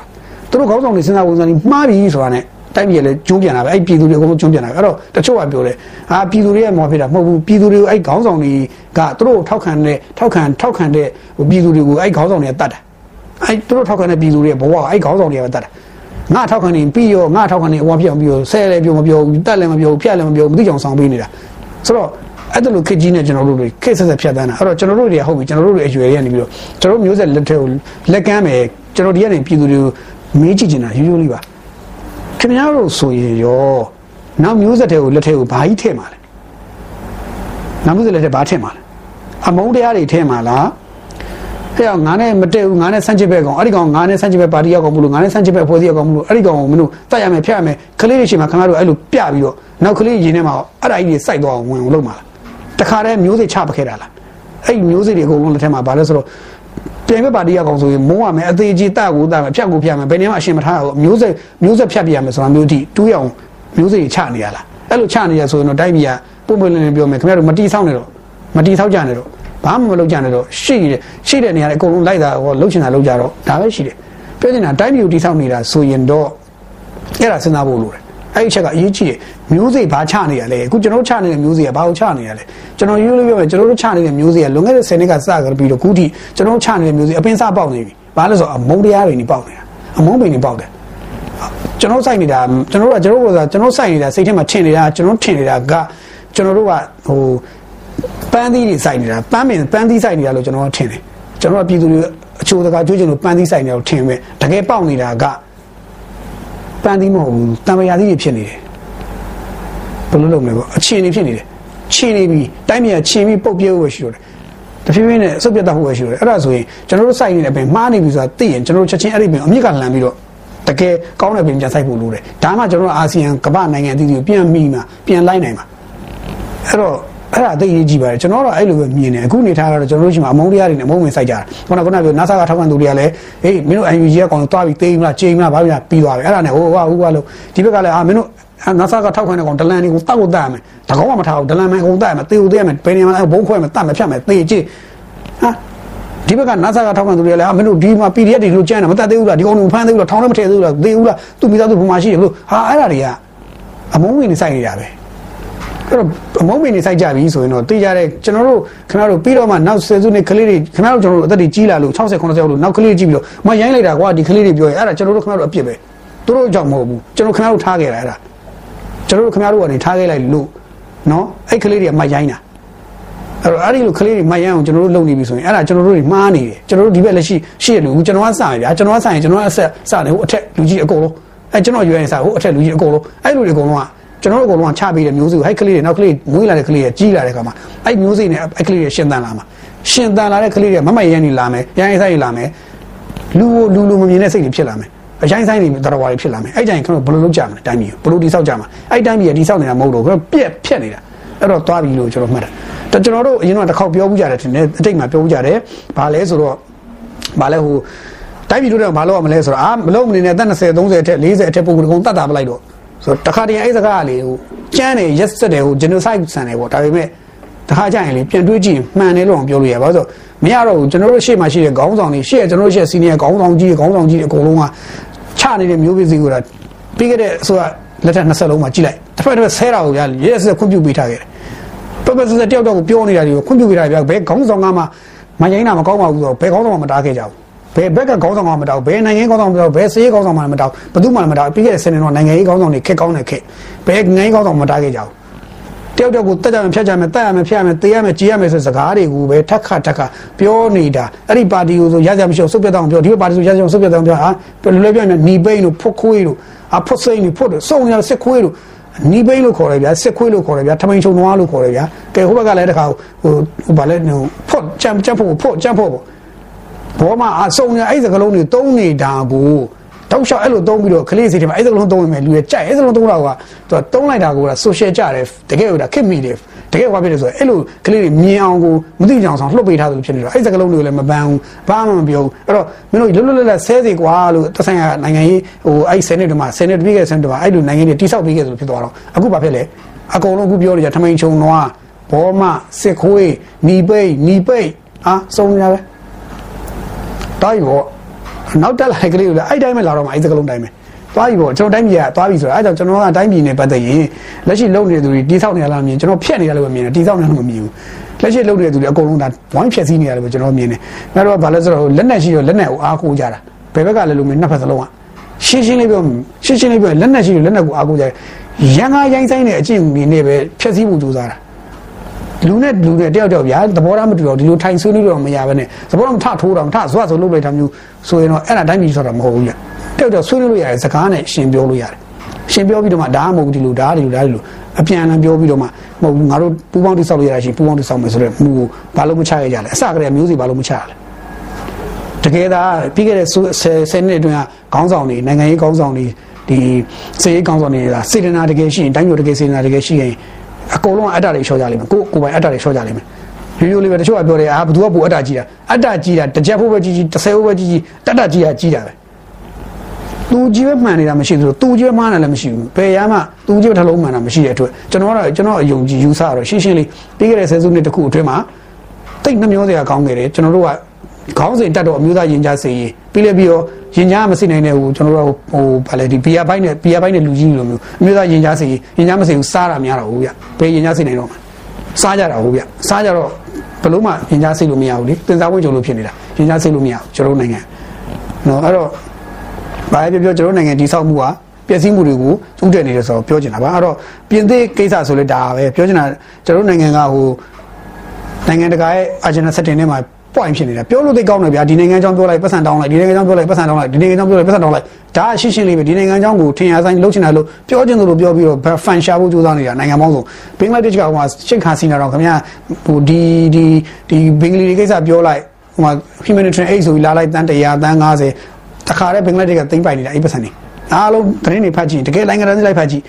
သူတို့ခေါင်းဆောင်တွေစဉ်းစားဝန်ဆန်းတွေမှားပြီဆိုတာနဲ့ တိုက်ပြည်လည်းကျွန်းပြန်လာပဲအဲ့ပြည်သူတွေအကုန်လုံးကျွန်းပြန်လာအဲ့တော့တချို့ကပြောတယ်အာပြည်သူတွေရဲ့မော်ဖြစ်တာမဟုတ်ဘူးပြည်သူတွေကိုအဲ့ခေါင်းဆောင်တွေကသူတို့ထောက်ခံတဲ့ထောက်ခံထောက်ခံတဲ့ပြည်သူတွေကိုအဲ့ခေါင်းဆောင်တွေကတတ်တာအဲ့သူတို့ထောက်ခံတဲ့ပြည်သူတွေဘဝအဲ့ခေါင်းဆောင်တွေကတတ်တာငါထောက်ခံနေပြီးရောငါထောက်ခံနေအဝါပြောင်းပြီးရောဆဲလည်းပြောမပြောဘူးတက်လည်းမပြောဘူးဖြတ်လည်းမပြောဘူးမသိကြအောင်ဆောင်ပေးနေတာဆိုတော့အဲ့ဒါလိုခက်ကြီးနဲ့ကျွန်တော်တို့တွေခက်ဆက်ဆက်ဖြတ်တန်းတာအဲ့တော့ကျွန်တော်တို့တွေဟုတ်ပြီကျွန်တော်တို့တွေအရွယ်တွေကနေပြီးတော့ကျွန်တော်တို့မျိုးဆက်လက်ထဲကိုလက်ကမ်းမယ်ကျွန်တော်ဒီကနေပြည်သူတွေကိုမေးကြည့်ချင်တာရိုးရိုးလေးပါ ခင်ဗျားတို့ဆိုရင်ရောနောက်မျိုးဆက်တွေကိုလက်ထဲကိုဘာကြီးထည့်မှာလဲနောက်မျိုးဆက်လက်ထဲဘာထည့်မှာလဲအမုန်းတရားတွေထည့်မှာလားဟဲ့ငါနဲ့မတည့်ဘူးငါနဲ့ဆန့်ကျင်ဘက်ကောင်အဲ့ဒီကောင်ငါနဲ့ဆန့်ကျင်ဘက်ပါတီရောက်ကောင်မလို့ငါနဲ့ဆန့်ကျင်ဘက်ဖွဲ့စည်းရောက်ကောင်မလို့အဲ့ဒီကောင်ကိုမင်းတို့တတ်ရမယ်ဖျက်ရမယ်ကလေးတွေရှိမှခင်ဗျားတို့အဲ့လိုပြပြီးတော့နောက်ကလေးရင်ထဲမှာအဲ့ဒါကြီးတွေစိုက်သွားအောင်ဝင်အောင်လုပ်မှာလားတခါတည်းမျိုးစိချပခဲ့တာလားအဲ့မျိုးစိတွေအကုန်လုံးလက်ထက်မှာဘာလဲဆိုတော့ ပြန်ပဲပါတီရောက်ကောင်ဆိုရင်မုန်းရမယ်အသေးကြီးတကိုတမယ်ဖြတ်ကိုဖြတ်မယ်ဘယ်နေမှာအရှင်မထားဘူးမျိုးစိမျိုးစိဖြတ်ပြရမယ်ဆိုတာမျိုးတိတူးရအောင်မျိုးစိချနေရလားအဲ့လိုချနေရဆိုရင်တော့တိုက်ပြည်ကပုံပွင့်လင်းလင်းပြောမယ်ခင်ဗျားတို့မတီးဆောက်နေတော့မတီးဆောက်ကြနေတော့ဘာမှမလုပ်ကြနဲ့တော့ရှိတယ်ရှိတဲ့နေရာတွေအကုန်လုံးလိုက်တာဟောလှုပ်ချင်တာလှုပ်ကြတော့ဒါပဲရှိတယ်ပြောချင်တာတိုင်းပြည်ကိုတိဆောက်နေတာဆိုရင်တော့အဲ့ဒါစဉ်းစားဖို့လိုတယ် အဲ့ဒီချက်ကအရေးကြီးတယ်မျိုးစေ့ဘာချနေရလဲအခုကျွန်တော်ချနေတဲ့မျိုးစေ့ကဘာကိုချနေရလဲကျွန်တော်ရိုးရိုးပြောမယ်ကျွန်တော်တို့ချနေတဲ့မျိုးစေ့ကလွန်ခဲ့တဲ့10နှစ်ကစကြပြီးတော့ခုထိကျွန်တော်ချနေတဲ့မျိုးစေ့အပင်းစားပေါက်နေပြီဘာလဲဆိုတော့အမုန်းတရားတွေနေပေါက်နေတာအမုန်းပင်နေပေါက်တယ်ကျွန်တော်စိုက်နေတာကျွန်တော်တို့ကကျွန်တော်တို့ကကျွန်တော်စိုက်နေတာစိတ်ထဲမှာထင်နေတာကျွန်တော်ထင်နေတာကကျွန်တော်တို့ကဟိုပန်းသီးတွေစိုက်နေတာပန်းပင်ပန်းသီးစိုက်နေတာလို့ကျွန်တော်ထင်တယ်ကျွန်တော်ကပြည်သူတွေအချိုးတကာကြွေးချင်လို့ပန်းသီးစိုက်နေတာလို့ထင်မယ်တကယ်ပေါက်နေတာက ပန်းသီးမဟုတ်ဘူးတံပရာသီးတွေဖြစ်နေတယ်ဘယ်လိုလုပ်မလဲပေါ့အချင်းတွေဖြစ်နေတယ်ချင်းနေပြီတိုင်းပြည်ကချင်းပြီးပုတ်ပြဲဖို့ရှိတော့တယ်တဖြည်းဖြည်းနဲ့စုပ်ပြတ်တတ်ဖို့ပဲရှိတော့တယ်အဲ့ဒါဆိုရင်ကျွန်တော်တို့စိုက်နေတဲ့ပင်မှားနေပြီဆိုတာသိရင်ကျွန်တော်တို့ချက်ချင်းအဲ့ဒီပင်အမြင့်ကလန်ပြီးတော့တကယ်ကောင်းတဲ့ပင်ပြန်စိုက်ဖို့လိုတယ်ဒါမှကျွန်တော်တို့အာဆီယံကမ္ဘာနိုင်ငံအသီးသီးပြန်မိမှာပြန်လိုက်နိုင်မှာအဲ့တော့ အဲ့ဒါအသိရေးကြည့်ပါတယ်ကျွန်တော်တော့အဲ့လိုပဲမြင်တယ်အခုနေထားတော့ကျွန်တော်တို့ရှိမှာအမုန်းတရားတွေနဲ့အမုန်းဝင်စိုက်ကြတာခုနကခုနပြော NASA ကထောက်ခံသူတွေကလည်းဟေးမင်းတို့ UNG ကကောင်သွားပြီးတေးမလားချိန်မလားဘာပြပြီးသွားပြီအဲ့ဒါနဲ့ဟိုဟိုဟိုလို့ဒီဘက်ကလည်းအာမင်းတို့ NASA ကထောက်ခံတဲ့ကောင်ဒလန်တွေကိုတောက်ကိုတတ်ရမယ်ဒါကောင်မှမထားဘူးဒလန်မှအကုန်တတ်ရမယ်တေးကိုတေးရမယ်ဘယ်နေမှာဘုံခွဲမယ်တတ်မယ်ဖြတ်မယ်တေးကြည့်ဟာဒီဘက်က NASA ကထောက်ခံသူတွေလည်းအာမင်းတို့ဒီမှာ PDF တွေလို့ကြမ်းတယ်မတတ်သေးဘူးလားဒီကောင်တွေဖမ်းသေးဘူးလားထောင်းလည်းမထည့်သေးဘူးလားသေဘူးလားသူမိသားစုဘုံမှာရှိတယ်လို့ဟာအဲ့ဒါတွေကအမုန်းဝင်နေစိုက်နေတာပဲ အဲ့တော့အမုန်းမင်းနေစိုက်ကြပြီဆိုရင်တော့သိကြတဲ့ကျွန်တော်တို့ခင်ဗျားတို့ပြီးတော့မှနောက်ဆယ်စုနှစ်ကလေးတွေခင်ဗျားတို့ကျွန်တော်တို့အသက်တွေကြီးလာလို့60 90လို့နောက်ကလေးတွေကြည့်ပြီးတော့မရိုင်းလိုက်တာကွာဒီကလေးတွေပြောရင်အဲ့ဒါကျွန်တော်တို့ခင်ဗျားတို့အပြစ်ပဲသူတို့ကြောင့်မဟုတ်ဘူးကျွန်တော်ခင်ဗျားတို့ထားခဲ့တာအဲ့ဒါကျွန်တော်တို့ခင်ဗျားတို့ကနေထားခဲ့လိုက်လို့နော်အဲ့ကလေးတွေကမရိုင်းတာအဲ့တော့အဲ့ဒီလိုကလေးတွေမရမ်းအောင်ကျွန်တော်တို့လုပ်နေပြီဆိုရင်အဲ့ဒါကျွန်တော်တို့တွေမှားနေတယ်ကျွန်တော်တို့ဒီဘက်လက်ရှိရှိရလူကျွန်တော်ကစရဗျာကျွန်တော်ကစရင်ကျွန်တော်ကအဆက်စတယ်ဟိုအထက်လူကြီးအကုန်လုံးအဲ့ကျွန်တော်ရွေးရင်စဟိုအထက်လူကြီးအကုန်လုံးအဲ့လူတွေအကုန်လုံးက ကျွန်တော်တို့အကုန်လုံးကချပေးတဲ့မျိုးစုဟိုက်ကလေးတွေနောက်ကလေးမွေးလာတဲ့ကလေးတွေကြီးလာတဲ့ခါမှာအဲ့မျိုးစိနဲ့အဲ့ကလေးတွေရှင်သန်လာမှာရှင်သန်လာတဲ့ကလေးတွေမမရမ်းနေလာမယ်ရမ်းဆိုင်လာမယ်လူလူလူမမြင်တဲ့စိတ်တွေဖြစ်လာမယ်အရင်ဆိုင်တွေတော်တော်ဝါတွေဖြစ်လာမယ်အဲ့ကြရင်ကျွန်တော်ဘယ်လိုလုပ်ကြမလဲတိုင်းပြည်ဘယ်လိုတိဆောက်ကြမှာအဲ့တိုင်းပြည်ကတိဆောက်နေတာမဟုတ်တော့ဘူးပြက်ဖြက်နေတာအဲ့တော့သွားပြီလို့ကျွန်တော်မှတ်တယ်တကျွန်တော်တို့အရင်ကတစ်ခေါက်ပြောမှုကြတယ်ထင်တယ်အတိတ်မှာပြောမှုကြတယ်ဘာလဲဆိုတော့ဘာလဲဟိုတိုင်းပြည်တို့တော့ဘာလို့ရမလဲဆိုတော့အာမလုံးမနေနဲ့အသက်20 30အထက်40အထက်ပုံကုန်တတ်တာမလိုက်တော့ ဆိုတော့တခါတည်းအဲ့စကားလေးဟိုကျန်းတယ်ရက်စက်တယ်ဟို genocide ဆန်တယ်ပေါ့ဒါပေမဲ့တခါကြရင်လေပြန်တွေးကြည့်မှန်တယ်လို့အောင်ပြောလို့ရပါဆိုမရတော့ဘူးကျွန်တော်တို့ရှေ့မှာရှိတဲ့ခေါင်းဆောင်တွေရှေ့ကကျွန်တော်တို့ရှေ့စီနီယာခေါင်းဆောင်ကြီးခေါင်းဆောင်ကြီးအကုန်လုံးကချနေတဲ့မျိုးပစ္စည်းကိုပြီးခဲ့တဲ့ဆိုတော့လက်ထက်20လုံးမှာကြည့်လိုက်တစ်ဖက်တစ်ဖက်ဆဲတာကိုရရက်စက်ခွင့်ပြုပေးထားခဲ့တယ်ပပစစတယောက်တော့ပြောနေတာတွေကိုခွင့်ပြုပေးထားပြဘယ်ခေါင်းဆောင်ကမှမရိုင်းတာမကောင်းပါဘူးဆိုတော့ဘယ်ခေါင်းဆောင်မှမတားခဲ့ကြဘူး ဘယ်ဘက်ကခေါင်းဆောင်မှမတောက်ဘယ်နိုင်ငံခေါင်းဆောင်မတောက်ဘယ်စေးခေါင်းဆောင်မှမတောက်ဘယ်သူမှမတောက်ပြီးခဲ့တဲ့ဆယ်နှစ်တော့နိုင်ငံရေးခေါင်းဆောင်တွေခက်ကောင်းတဲ့ခက်ဘယ်နိုင်ငံရေးခေါင်းဆောင်မတားခဲ့ကြဘူးတယောက်တယောက်ကိုတက်ကြမယ်ဖြတ်ကြမယ်တက်ရမယ်ဖြတ်ရမယ်တေးရမယ်ကြည်ရမယ်ဆိုစကားတွေကိုပဲထက်ခါထက်ခါပြောနေတာအဲ့ဒီပါတီကိုဆိုရကြမရှိအောင်စုပ်ပြတ်အောင်ပြောဒီပါတီဆိုရကြအောင်စုပ်ပြတ်အောင်ပြောဟာဘယ်လိုလဲပြောနေနီပိန်းတို့ဖုတ်ခွေးတို့အဖုတ်စိန်တို့ဖုတ်တို့စုံရစစ်ခွေးတို့နီးပိန်းလို့ခေါ်ရဗျာစစ်ခွေးလို့ခေါ်ရဗျာထမိန်ချုံနွားလို့ခေါ်ရဗျာကဲဟိုဘက်ကလည်းတခါဟိုဟိုဗာလဲဟိုဖွတ်ကြံကြံဖို့ဖွတ်ကြံဖို့ပေါ့ ဘောမှာအစုံရအဲ့စကလုံးတွေတုံးနေတာကိုတောက်လျှောက်အဲ့လိုတုံးပြီးတော့ကလေးစီတွေမှာအဲ့စကလုံးတုံးနေမယ်လူရဲ့ကြိုက်အဲ့စကလုံးတုံးတာကသူကတုံးလိုက်တာကိုက social ကြတယ်တကယ်ကိုဒါခက်မိတယ်တကယ်ဘာဖြစ်လဲဆိုတော့အဲ့လိုကလေးတွေမြင်အောင်ကိုမသိကြအောင်ဆောင်လှုပ်ပေးထားသလိုဖြစ်နေတော့အဲ့စကလုံးတွေကိုလည်းမပန်းဘူးဘာမှမပြောဘူးအဲ့တော့မင်းတို့လွတ်လွတ်လပ်လပ်ဆဲစီကွာလို့တဆိုင်ကနိုင်ငံရေးဟိုအဲ့ဆယ်နှစ်တည်းမှာဆယ်နှစ်ပြီးခဲ့ဆယ်နှစ်တည်းမှာအဲ့လိုနိုင်ငံတွေတိဆောက်ပြီးခဲ့သလိုဖြစ်သွားတော့အခုဘာဖြစ်လဲအကုန်လုံးအခုပြောနေကြထမိန်ချုံနွားဘောမစစ်ခွေးနီပိတ်နီပိတ်အာစုံနေရပဲ တားပြီပေါ့နောက်တက်လာတဲ့ကလေးကိုလည်းအဲ့တိုင်းပဲလာတော့မှအဲ့စကလုံးတိုင်းပဲသွားပြီပေါ့ကျွန်တော်တိုင်းပြည်ကသွားပြီဆိုတော့အဲ့ကြောင့်ကျွန်တော်ကတိုင်းပြည်နဲ့ပတ်သက်ရင်လက်ရှိလုပ်နေတဲ့သူတွေတိဆောက်နေရလားမြင်ကျွန်တော်ဖြတ်နေရလို့ပဲမြင်တယ်တိဆောက်နေလို့မမြင်ဘူးလက်ရှိလုပ်နေတဲ့သူတွေအကုန်လုံးဒါဝိုင်းဖြတ်စည်းနေရတယ်ပဲကျွန်တော်မြင်တယ်။ဒါတော့ဘာလဲဆိုတော့လက်နဲ့ရှိရောလက်နဲ့ကိုအားကိုးကြတာဘယ်ဘက်ကလဲလို့မင်းနှစ်ဖက်စလုံးကရှင်းရှင်းလေးပြောရှင်းရှင်းလေးပြောလက်နက်ရှိတယ်လက်နက်ကိုအားကိုးကြတယ်ရန်ကားရိုင်းဆိုင်တဲ့အကျင့်တွေနဲ့ပဲဖျက်ဆီးဖို့ကြိုးစားတာ လူနဲ့လူနဲ့တယောက်တယောက်ဗျာသဘောထားမတူတော့ဒီလိုထိုင်ဆွေးနွေးတော့မရဘဲနဲ့သဘောထားမထထိုးတော့မထဇွတ်ဆိုလုပ်လိုက်တာမျိုးဆိုရင်တော့အဲ့ဒါတိုင်းပြည်ဆိုတာမဟုတ်ဘူးဗျတယောက်တယောက်ဆွေးနွေးလို့ရတယ်စကားနဲ့ရှင်ပြောလို့ရတယ်ရှင်ပြောပြီးတော့မှဒါမှမဟုတ်ဒီလိုဒါဒီလိုဒါဒီလိုအပြန်အလှန်ပြောပြီးတော့မှမဟုတ်ဘူးငါတို့ပူပေါင်းတိဆောက်လို့ရတာရှိပူပေါင်းတိဆောက်မယ်ဆိုတော့မူကိုဘာလို့မချရကြလဲအစကတည်းကမျိုးစီဘာလို့မချရလဲတကယ်ဒါပြီးခဲ့တဲ့10နှစ်အတွင်းကခေါင်းဆောင်တွေနိုင်ငံရေးခေါင်းဆောင်တွေဒီစေရေးခေါင်းဆောင်တွေကစေတနာတကယ်ရှိရင်တိုင်းပြည်တကယ်စေတနာတကယ်ရှိရင် အကုန်လုံးအတ္တတွေလျှော့ကြလိမ့်မယ်ကိုကိုပိုင်အတ္တတွေလျှော့ကြလိမ့်မယ်ရိုးရိုးလေးပဲတချို့ကပြောတယ်အာဘသူကပူအတ္တကြီးတာအတ္တကြီးတာတစ်ချက်ဖို့ပဲကြီးကြီးတစ်ဆယ်ဖို့ပဲကြီးကြီးတတ္တကြီးတာကြီးတာပဲသူကြီးပဲမှန်နေတာမရှိသလိုသူကြီးပဲမှားတယ်လည်းမရှိဘူးဘယ်ရမှသူကြီးပဲထလုံးမှန်တာမရှိတဲ့အတွက်ကျွန်တော်ကတော့ကျွန်တော်အယုံကြည်ယူဆတော့ရှင်းရှင်းလေးပြီးခဲ့တဲ့ဆယ်စုနှစ်တစ်ခုအတွင်းမှာတိတ်နှမျိုးစရာကောင်းခဲ့တယ်ကျွန်တော်တို့က ခေါင်းစဉ်တက်တော့အမျိုးသားရင်ကြားစေးပြီးလည်းပြီးတော့ရင်ကြားမစိနိုင်တဲ့ဟိုကျွန်တော်တို့ဟိုဗာလေဒီဘီယာဘိုင်းနဲ့ဘီယာဘိုင်းနဲ့လူကြီးလိုမျိုးအမျိုးသားရင်ကြားစေးရင်ကြားမစိဘူးစားတာများတော့ဟုတ်ဗျဘယ်ရင်ကြားစိနိုင်တော့မှာစားကြတာဟုတ်ဗျစားကြတော့ဘလို့မှရင်ကြားစိလို့မရဘူးလေတင်စားဝိကြုံလို့ဖြစ်နေတာရင်ကြားစိလို့မရဘူးကျွန်တော်တို့နိုင်ငံနော်အဲ့တော့ဘာပဲပြောပြောကျွန်တော်နိုင်ငံတိဆောက်မှုကပျက်စီးမှုတွေကိုဥတည်နေတယ်ဆိုတော့ပြောချင်တာပါအဲ့တော့ပြင်သစ်ကိစ္စဆိုလဲဒါပဲပြောချင်တာကျွန်တော်တို့နိုင်ငံကဟိုနိုင်ငံတကာရဲ့ agenda setting ထဲမှာ point ဖြစ်နေတာပြောလို့သိကောင်းတယ်ဗျာဒီနိုင်ငံကြောင်းပြောလိုက်ပတ်စံတောင်းလိုက်ဒီနိုင်ငံကြောင်းပြောလိုက်ပတ်စံတောင်းလိုက်ဒီနိုင်ငံကြောင်းပြောလိုက်ပတ်စံတောင်းလိုက်ဒါအရှင်းရှင်းလေးပဲဒီနိုင်ငံကြောင်းကိုထင်ရဆိုင်လှုပ်ချင်တယ်လို့ပြောချင်တယ်လို့ပြောပြီးတော့ဖန်ရှာဖို့ကြိုးစားနေတာနိုင်ငံပေါင်းစုံဘင်္ဂလားဒေ့ရှ်ကဟိုမှာရှစ်ခါစီနာတော့ခင်ဗျာဟိုဒီဒီဒီဘင်္ဂလီတွေကိစ္စပြောလိုက်ဟိုမှာ humanitarian aid ဆိုပြီးလာလိုက်တန်း100တန်း90တခါတည်းဘင်္ဂလားဒေ့ရှ်ကသိမ့်ပိုင်နေတာအဲ့ပတ်စံနေအားလုံးသတင်းတွေဖတ်ကြည့်တကယ်နိုင်ငံသားတွေလိုက်ဖတ်ကြည့်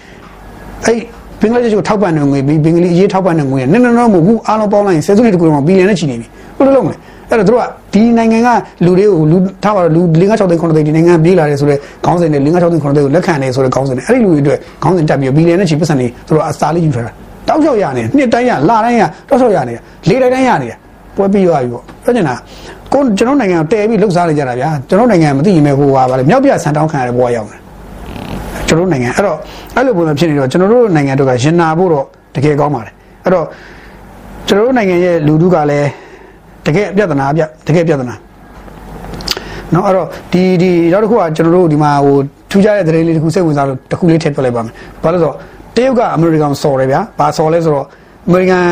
အဲ့ဘင်္ဂလားဒေ့ရှ်ကိုထောက်ပံ့နေငွေပြီးဘင်္ဂလီအရေးထောက်ပံ့နေငွေနဲ့နဲ့တော့မဟုတ်ဘူးအားလုံးပေါင်းလိုက်ရင်ဆယ်စုနှစ်တခုလုံးမှာဘီလီယံနဲ့ချီနေပြီဘယ်လိုလုပ်မလဲ အဲ့တော့တို့ကဒီနိုင်ငံကလူတွေကိုလူထားပါတော့လူ5 6သိန်း9သိန်းဒီနိုင်ငံပြေးလာတယ်ဆိုတော့ခေါင်းစဉ်နဲ့5 6သိန်း9သိန်းကိုလက်ခံတယ်ဆိုတော့ခေါင်းစဉ်နဲ့အဲ့ဒီလူတွေအတွက်ခေါင်းစဉ်တက်ပြီးဘီလီယံနဲ့ချီပတ်စံနေတို့ကအစာလေးယူထားတာတောက်လျှောက်ရနေနှစ်တိုင်းရလတိုင်းရတောက်လျှောက်ရနေလေတိုင်းတိုင်းရနေတာပွဲပြီးသွားပြီပေါ့ပြောချင်တာကိုကျွန်တော်နိုင်ငံတဲပြီးလှုပ်ရှားနေကြတာဗျာကျွန်တော်နိုင်ငံမသိရင်ပဲဟိုပါဗါလေမြောက်ပြဆန်တောင်းခံရတဲ့ဘဝရောက်နေကျွန်တော်နိုင်ငံအဲ့တော့အဲ့လိုပုံစံဖြစ်နေတော့ကျွန်တော်တို့နိုင်ငံတို့ကရင်နာဖို့တော့တကယ်ကောင်းပါတယ်အဲ့တော့ကျွန်တော်တို့နိုင်ငံရဲ့လူထုကလည်း တကယ်ပြဿနာပြတကယ်ပြဿနာနော်အဲ့တော့ဒီဒီနောက်တစ်ခုကကျွန်တော်တို့ဒီမှာဟိုထူးခြားတဲ့သတင်းလေးတစ်ခုစိတ်ဝင်စားလို့တစ်ခုလေးထည့်ပြလိုက်ပါမယ်ဘာလို့ဆိုတော့တရုတ်ကအမေရိကန်ဆော်တယ်ဗျာဘာဆော်လဲဆိုတော့အမေရိကန်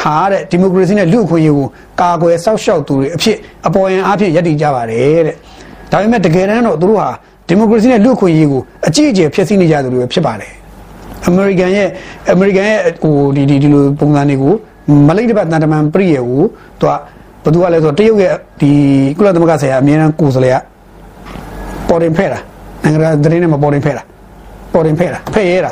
ဟာတဲ့ဒီမိုကရေစီနဲ့လူအခွင့်အရေးကိုကာကွယ်စောင့်ရှောက်သူတွေအဖြစ်အပေါ်ယံအဖြစ်ယက်တည်ကြပါတယ်တဲ့ဒါပေမဲ့တကယ်တမ်းတော့သူတို့ဟာဒီမိုကရေစီနဲ့လူအခွင့်အရေးကိုအကြီးအကျယ်ဖျက်ဆီးနေကြသူတွေပဲဖြစ်ပါတယ်အမေရိကန်ရဲ့အမေရိကန်ရဲ့ဟိုဒီဒီဒီလိုပုံစံတွေကို မလိမ့်တစ်ပတ်တန်တမန်ပြည့်ရကိုသူကဘသူကလဲဆိုတော့တရုတ်ရဲ့ဒီကုလသမဂ္ဂဆိုင်ရာအမြဲတမ်းကိုယ်စားလှယ်ကပေါ်တင်ဖဲ့တာနိုင်ငံတကာသတင်းနဲ့မပေါ်တင်ဖဲ့တာပေါ်တင်ဖဲ့တာဖဲ့ရဲတာ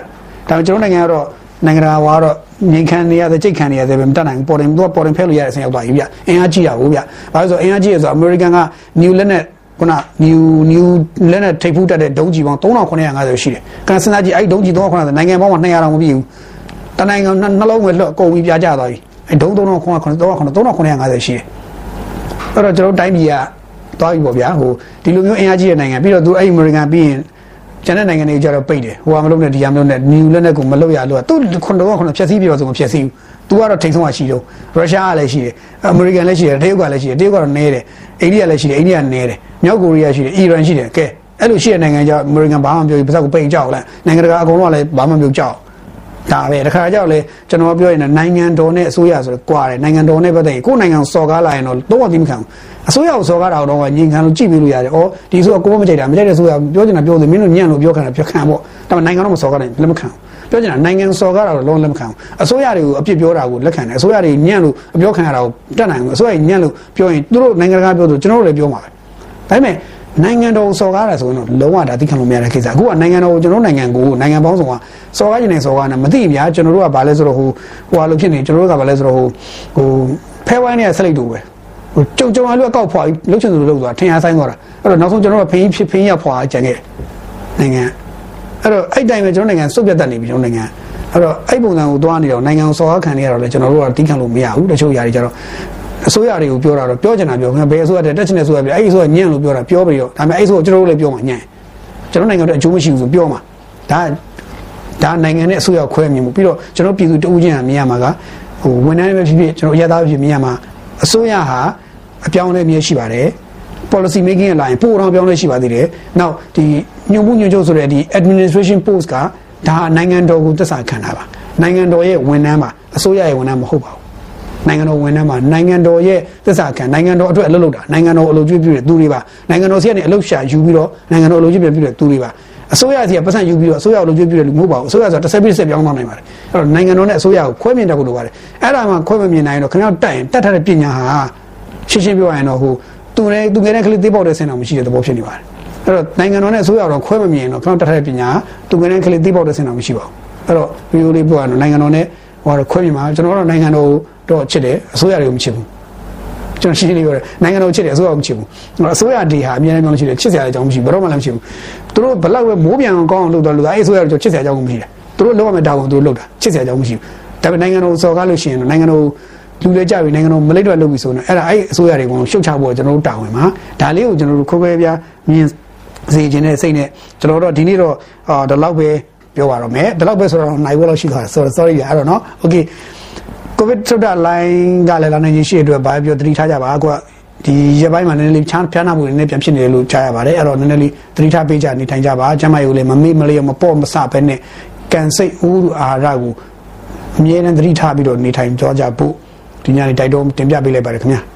ဒါပေမဲ့ကျွန်တော်နိုင်ငံကတော့နိုင်ငံတကာဝါတော့ငင်ခံနေရတဲ့ကြိတ်ခံနေရတဲ့ပဲမတတ်နိုင်ဘူးပေါ်တင်သူကပေါ်တင်ဖဲ့လို့ရတဲ့အဆင့်ရောက်သွားပြီဗျအင်အားကြီးတာဟုတ်ဗျဘာလို့ဆိုအင်အားကြီးရဆိုအမေရိကန်က new လက်နဲ့ခုန new new လက်နဲ့ထိပ်ဖူးတက်တဲ့ဒုံးကြီးပေါင်း3950ရှိတယ်။ကန်စင်သားကြီးအဲ့ဒုံးကြီး3950နိုင်ငံပေါင်းမှာ200တောင်မပြည့်ဘူး။ တနိုင်ငံနှလုံးပဲလွတ်ကုန်ပြီးပြကြသွားပြီ။အဲ့ဒုံး3950 3950ရှိတယ်။အဲ့တော့ကျွန်တော်တိုင်းပြည်ကသွားပြီပေါ့ဗျာ။ဟိုဒီလိုမျိုးအင်အားကြီးတဲ့နိုင်ငံပြီးတော့သူအဲ့ American ပြီးရင်ကျန်တဲ့နိုင်ငံတွေကြတော့ပိတ်တယ်။ဟိုကမလုပ်နဲ့ဒီကမလုပ်နဲ့ new လက်နဲ့ကိုမလုပ်ရလို့သူခုနတော့ခုနဖြည့်ဆည်းပြပါဆိုမဖြည့်ဆည်းဘူး။ तू ကတော့ထိန်ဆုံးကရှိတော့ရုရှားကလည်းရှိတယ်အမေရိကန်လည်းရှိတယ်တရုတ်ကလည်းရှိတယ်တရုတ်ကတော့နဲတယ်အိန္ဒိယလည်းရှိတယ်အိန္ဒိယနဲတယ်မြောက်ကိုရီးယားရှိတယ်အီရန်ရှိတယ်ကဲအဲ့လိုရှိတဲ့နိုင်ငံကြောင့်အမေရိကန်ဘာမှမပြောဘူးပါစပ်ကိုပိန်ကြောက်လဲနိုင်ငံတကာအကုန်လုံးကလည်းဘာမှမပြောကြောက် ဒါပဲတခါကြောက်လဲကျွန်တော်ပြောရင်နိုင်ငံတော်နဲ့အစိုးရဆိုတော့ကွာတယ်နိုင်ငံတော်နဲ့ပတ်သက်ရင်ကိုယ်နိုင်ငံစော်ကားလာရင်တော့တော့သိမခံဘူးအစိုးရကိုစော်ကားတာတော့ညင်ခံလို့ကြည့်ပြီးလို့ရတယ်။အော်ဒီဆိုကိုယ်မကြိုက်တာမကြိုက်တဲ့ဆိုရပြောချင်တာပြောတယ်မင်းတို့ညံ့လို့ပြောခံတာပြောခံပေါ့။ဒါပေမဲ့နိုင်ငံတော့မစော်ကားနိုင်လက်မခံဘူး။ပြောချင်တာနိုင်ငံစော်ကားတာတော့လုံးလက်မခံဘူးအစိုးရတွေကိုအပြစ်ပြောတာကိုလက်ခံတယ်အစိုးရတွေညံ့လို့အပြောခံရတာကိုတတ်နိုင်ဘူးအစိုးရတွေညံ့လို့ပြောရင်သူတို့နိုင်ငံတကာပြောသူကျွန်တော်တို့လည်းပြောမှာပဲဒါပေမဲ့ နိုင်ငံတော်စော်ကားတာဆိုရင်တော့လုံးဝဒါသိခံလို့မရတဲ့ကိစ္စအခုကနိုင်ငံတော်ကိုကျွန်တော်နိုင်ငံကိုနိုင်ငံပေါင်းစုံကစော်ကားနေစော်ကားနေမသိဘူးများကျွန်တော်တို့ကဘာလဲဆိုတော့ဟိုဟိုဟာလို့ဖြစ်နေကျွန်တော်တို့ကဘာလဲဆိုတော့ဟိုဟိုဖဲဝိုင်းနဲ့ဆက်လိုက်တူပဲဟိုကြုံကြုံအလွတ်ကောက်ဖွာလှုပ်ချင်သူလှုပ်သွားထင်အားဆိုင်သွားတာအဲ့တော့နောက်ဆုံးကျွန်တော်တို့ဖင်းဖြစ်ဖင်းရဖွာကြံခဲ့နိုင်ငံအဲ့တော့အဲ့တိုင်းပဲကျွန်တော်နိုင်ငံစုပ်ပြတ်တတ်နေပြီကျွန်တော်နိုင်ငံအဲ့တော့အဲ့ပုံစံကိုသွားနေတော့နိုင်ငံစော်ကားခံနေရတော့လေကျွန်တော်တို့ကတီးခံလို့မရဘူးတချို့ຢာတွေကျတော့ အစိုးရတွေကိုပြောတာတော့ပြောချင်တာပြောခင်ဗျဘယ်အစိုးရတက်တက်ချင်တဲ့အစိုးရပြောအဲ့ဒီအစိုးရညံ့လို့ပြောတာပြောပြီးတော့ဒါပေမဲ့အဲ့ဒီအစိုးရကျွန်တော်တို့လည်းပြောမှာညံ့ကျွန်တော်နိုင်ငံတော့အကျိုးမရှိဘူးဆိုပြောမှာဒါဒါနိုင်ငံနဲ့အစိုးရခွဲမြင်မှုပြီးတော့ကျွန်တော်ပြည်သူတဦးချင်းကမြင်ရမှာကဟိုဝန်ထမ်းပဲဖြစ်ဖြစ်ကျွန်တော်အရသားဖြစ်မြင်ရမှာအစိုးရဟာအပြောင်းအလဲမျိုးရှိပါတယ် policy making ရဲ့ line ပို့တော့ပြောင်းလဲရှိပါသေးတယ်နောက်ဒီညွှန်မှုညွှန်ချုပ်ဆိုတဲ့ဒီ administration post ကဒါနိုင်ငံတော်ကိုသက်ဆိုင်ခံတာပါနိုင်ငံတော်ရဲ့ဝန်ထမ်းပါအစိုးရရဲ့ဝန်ထမ်းမဟုတ်ပါဘူး နိုင်ငံတော်ဝန်ထမ်းမှာနိုင်ငံတော်ရဲ့သစ္စာခံနိုင်ငံတော်အတွက်အလုပ်လုပ်တာနိုင်ငံတော်အလုပ်ကျွေးပြည့်တဲ့သူတွေပါနိုင်ငံတော်စီကနေအလုပ်ရှာယူပြီးတော့နိုင်ငံတော်အလုပ်ကျွေးပြည့်တဲ့သူတွေပါအစိုးရစီကပတ်စံယူပြီးတော့အစိုးရအလုပ်ကျွေးပြည့်တဲ့လူမဟုတ်ပါဘူးအစိုးရဆိုတစ်ဆက်ပြီးဆက်ပြောင်းသွားနိုင်ပါတယ်အဲ့တော့နိုင်ငံတော်နဲ့အစိုးရကိုခွဲမြင်တတ်ဖို့လိုပါတယ်အဲ့ဒါမှခွဲမမြင်နိုင်တော့ခင်ဗျားတက်ရင်တက်ထားတဲ့ပညာဟာရှင်းရှင်းပြောရရင်တော့ဟိုသူနဲ့သူငယ်တဲ့ကလေးသေးပေါက်တဲ့ဆင်တော်မရှိတဲ့သဘောဖြစ်နေပါတယ်အဲ့တော့နိုင်ငံတော်နဲ့အစိုးရတော့ခွဲမမြင်တော့ခင်ဗျားတက်ထားတဲ့ပညာသူငယ်တဲ့ကလေးသေးပေါက်တဲ့ဆင်တော်မရှိပါဘူးအဲ့တော့ဗီဒီယိုလေးပြောရတော့နိုင်ငံတော်နဲ့ဟိုတော့ခွဲမြင်ပါကျွန်တော်တို့နိုင်ငံတော် တော့ချစ်တယ်အစိုးရတွေကိုမချစ်ဘူးကျွန်တော်ရှင်းရှင်းလေးပြောတယ်နိုင်ငံတော်ချစ်တယ်အစိုးရကမချစ်ဘူးအစိုးရဒီဟာအများကြီးမှမရှိတယ်ချစ်စရာအကြောင်းမရှိဘူးဘယ်တော့မှလည်းမရှိဘူးသူတို့ဘလောက်ပဲမိုးပြန်အောင်ကောင်းအောင်လုပ်တော့လို့အဲ့အစိုးရကချစ်စရာအကြောင်းမရှိတယ်သူတို့လောက်ရမယ့်တာဝန်သူတို့လုပ်တာချစ်စရာအကြောင်းမရှိဘူးဒါပေမဲ့နိုင်ငံတော်စော်ကားလို့ရှိရင်နိုင်ငံတော်လူလဲကြပြီနိုင်ငံတော်မလိတ်တော့လုပ်ပြီဆိုတော့အဲ့ဒါအဲ့အစိုးရတွေကိုရှုတ်ချဖို့ကျွန်တော်တို့တာဝန်ပါဒါလေးကိုကျွန်တော်တို့ခွဲခွဲပြားမြင်စေခြင်းနဲ့စိတ်နဲ့ကျွန်တော်တို့ဒီနေ့တော့အာဒီလောက်ပဲပြောပါတော့မယ်ဒီလောက်ပဲဆိုတော့နိုင်ဖို့လောက်ရှိသွားတယ် sorry sorry ရအဲ့တော့နော် okay ကိုဗစ်ထုတ်တာလိုင်းကလည်းလာနေရှိတဲ့အတွက်ဘာပြောတတိထားကြပါကွာဒီရပိုင်းမှာနည်းနည်းလေးချမ်းဖျားနာမှုတွေနည်းပြန်ဖြစ်နေတယ်လို့ကြားရပါတယ်အဲ့တော့နည်းနည်းလေးတတိထားပေးကြနေထိုင်ကြပါကျမကြီးကိုလည်းမမေ့မလျော့မပေါ့မဆပဲနဲ့ကန်စိတ်ဦးအာဟာရကိုအမြဲတမ်းတတိထားပြီးတော့နေထိုင်ကြကြဖို့ဒီညနေတိုက်တော့တင်ပြပေးလိုက်ပါတယ်ခင်ဗျာ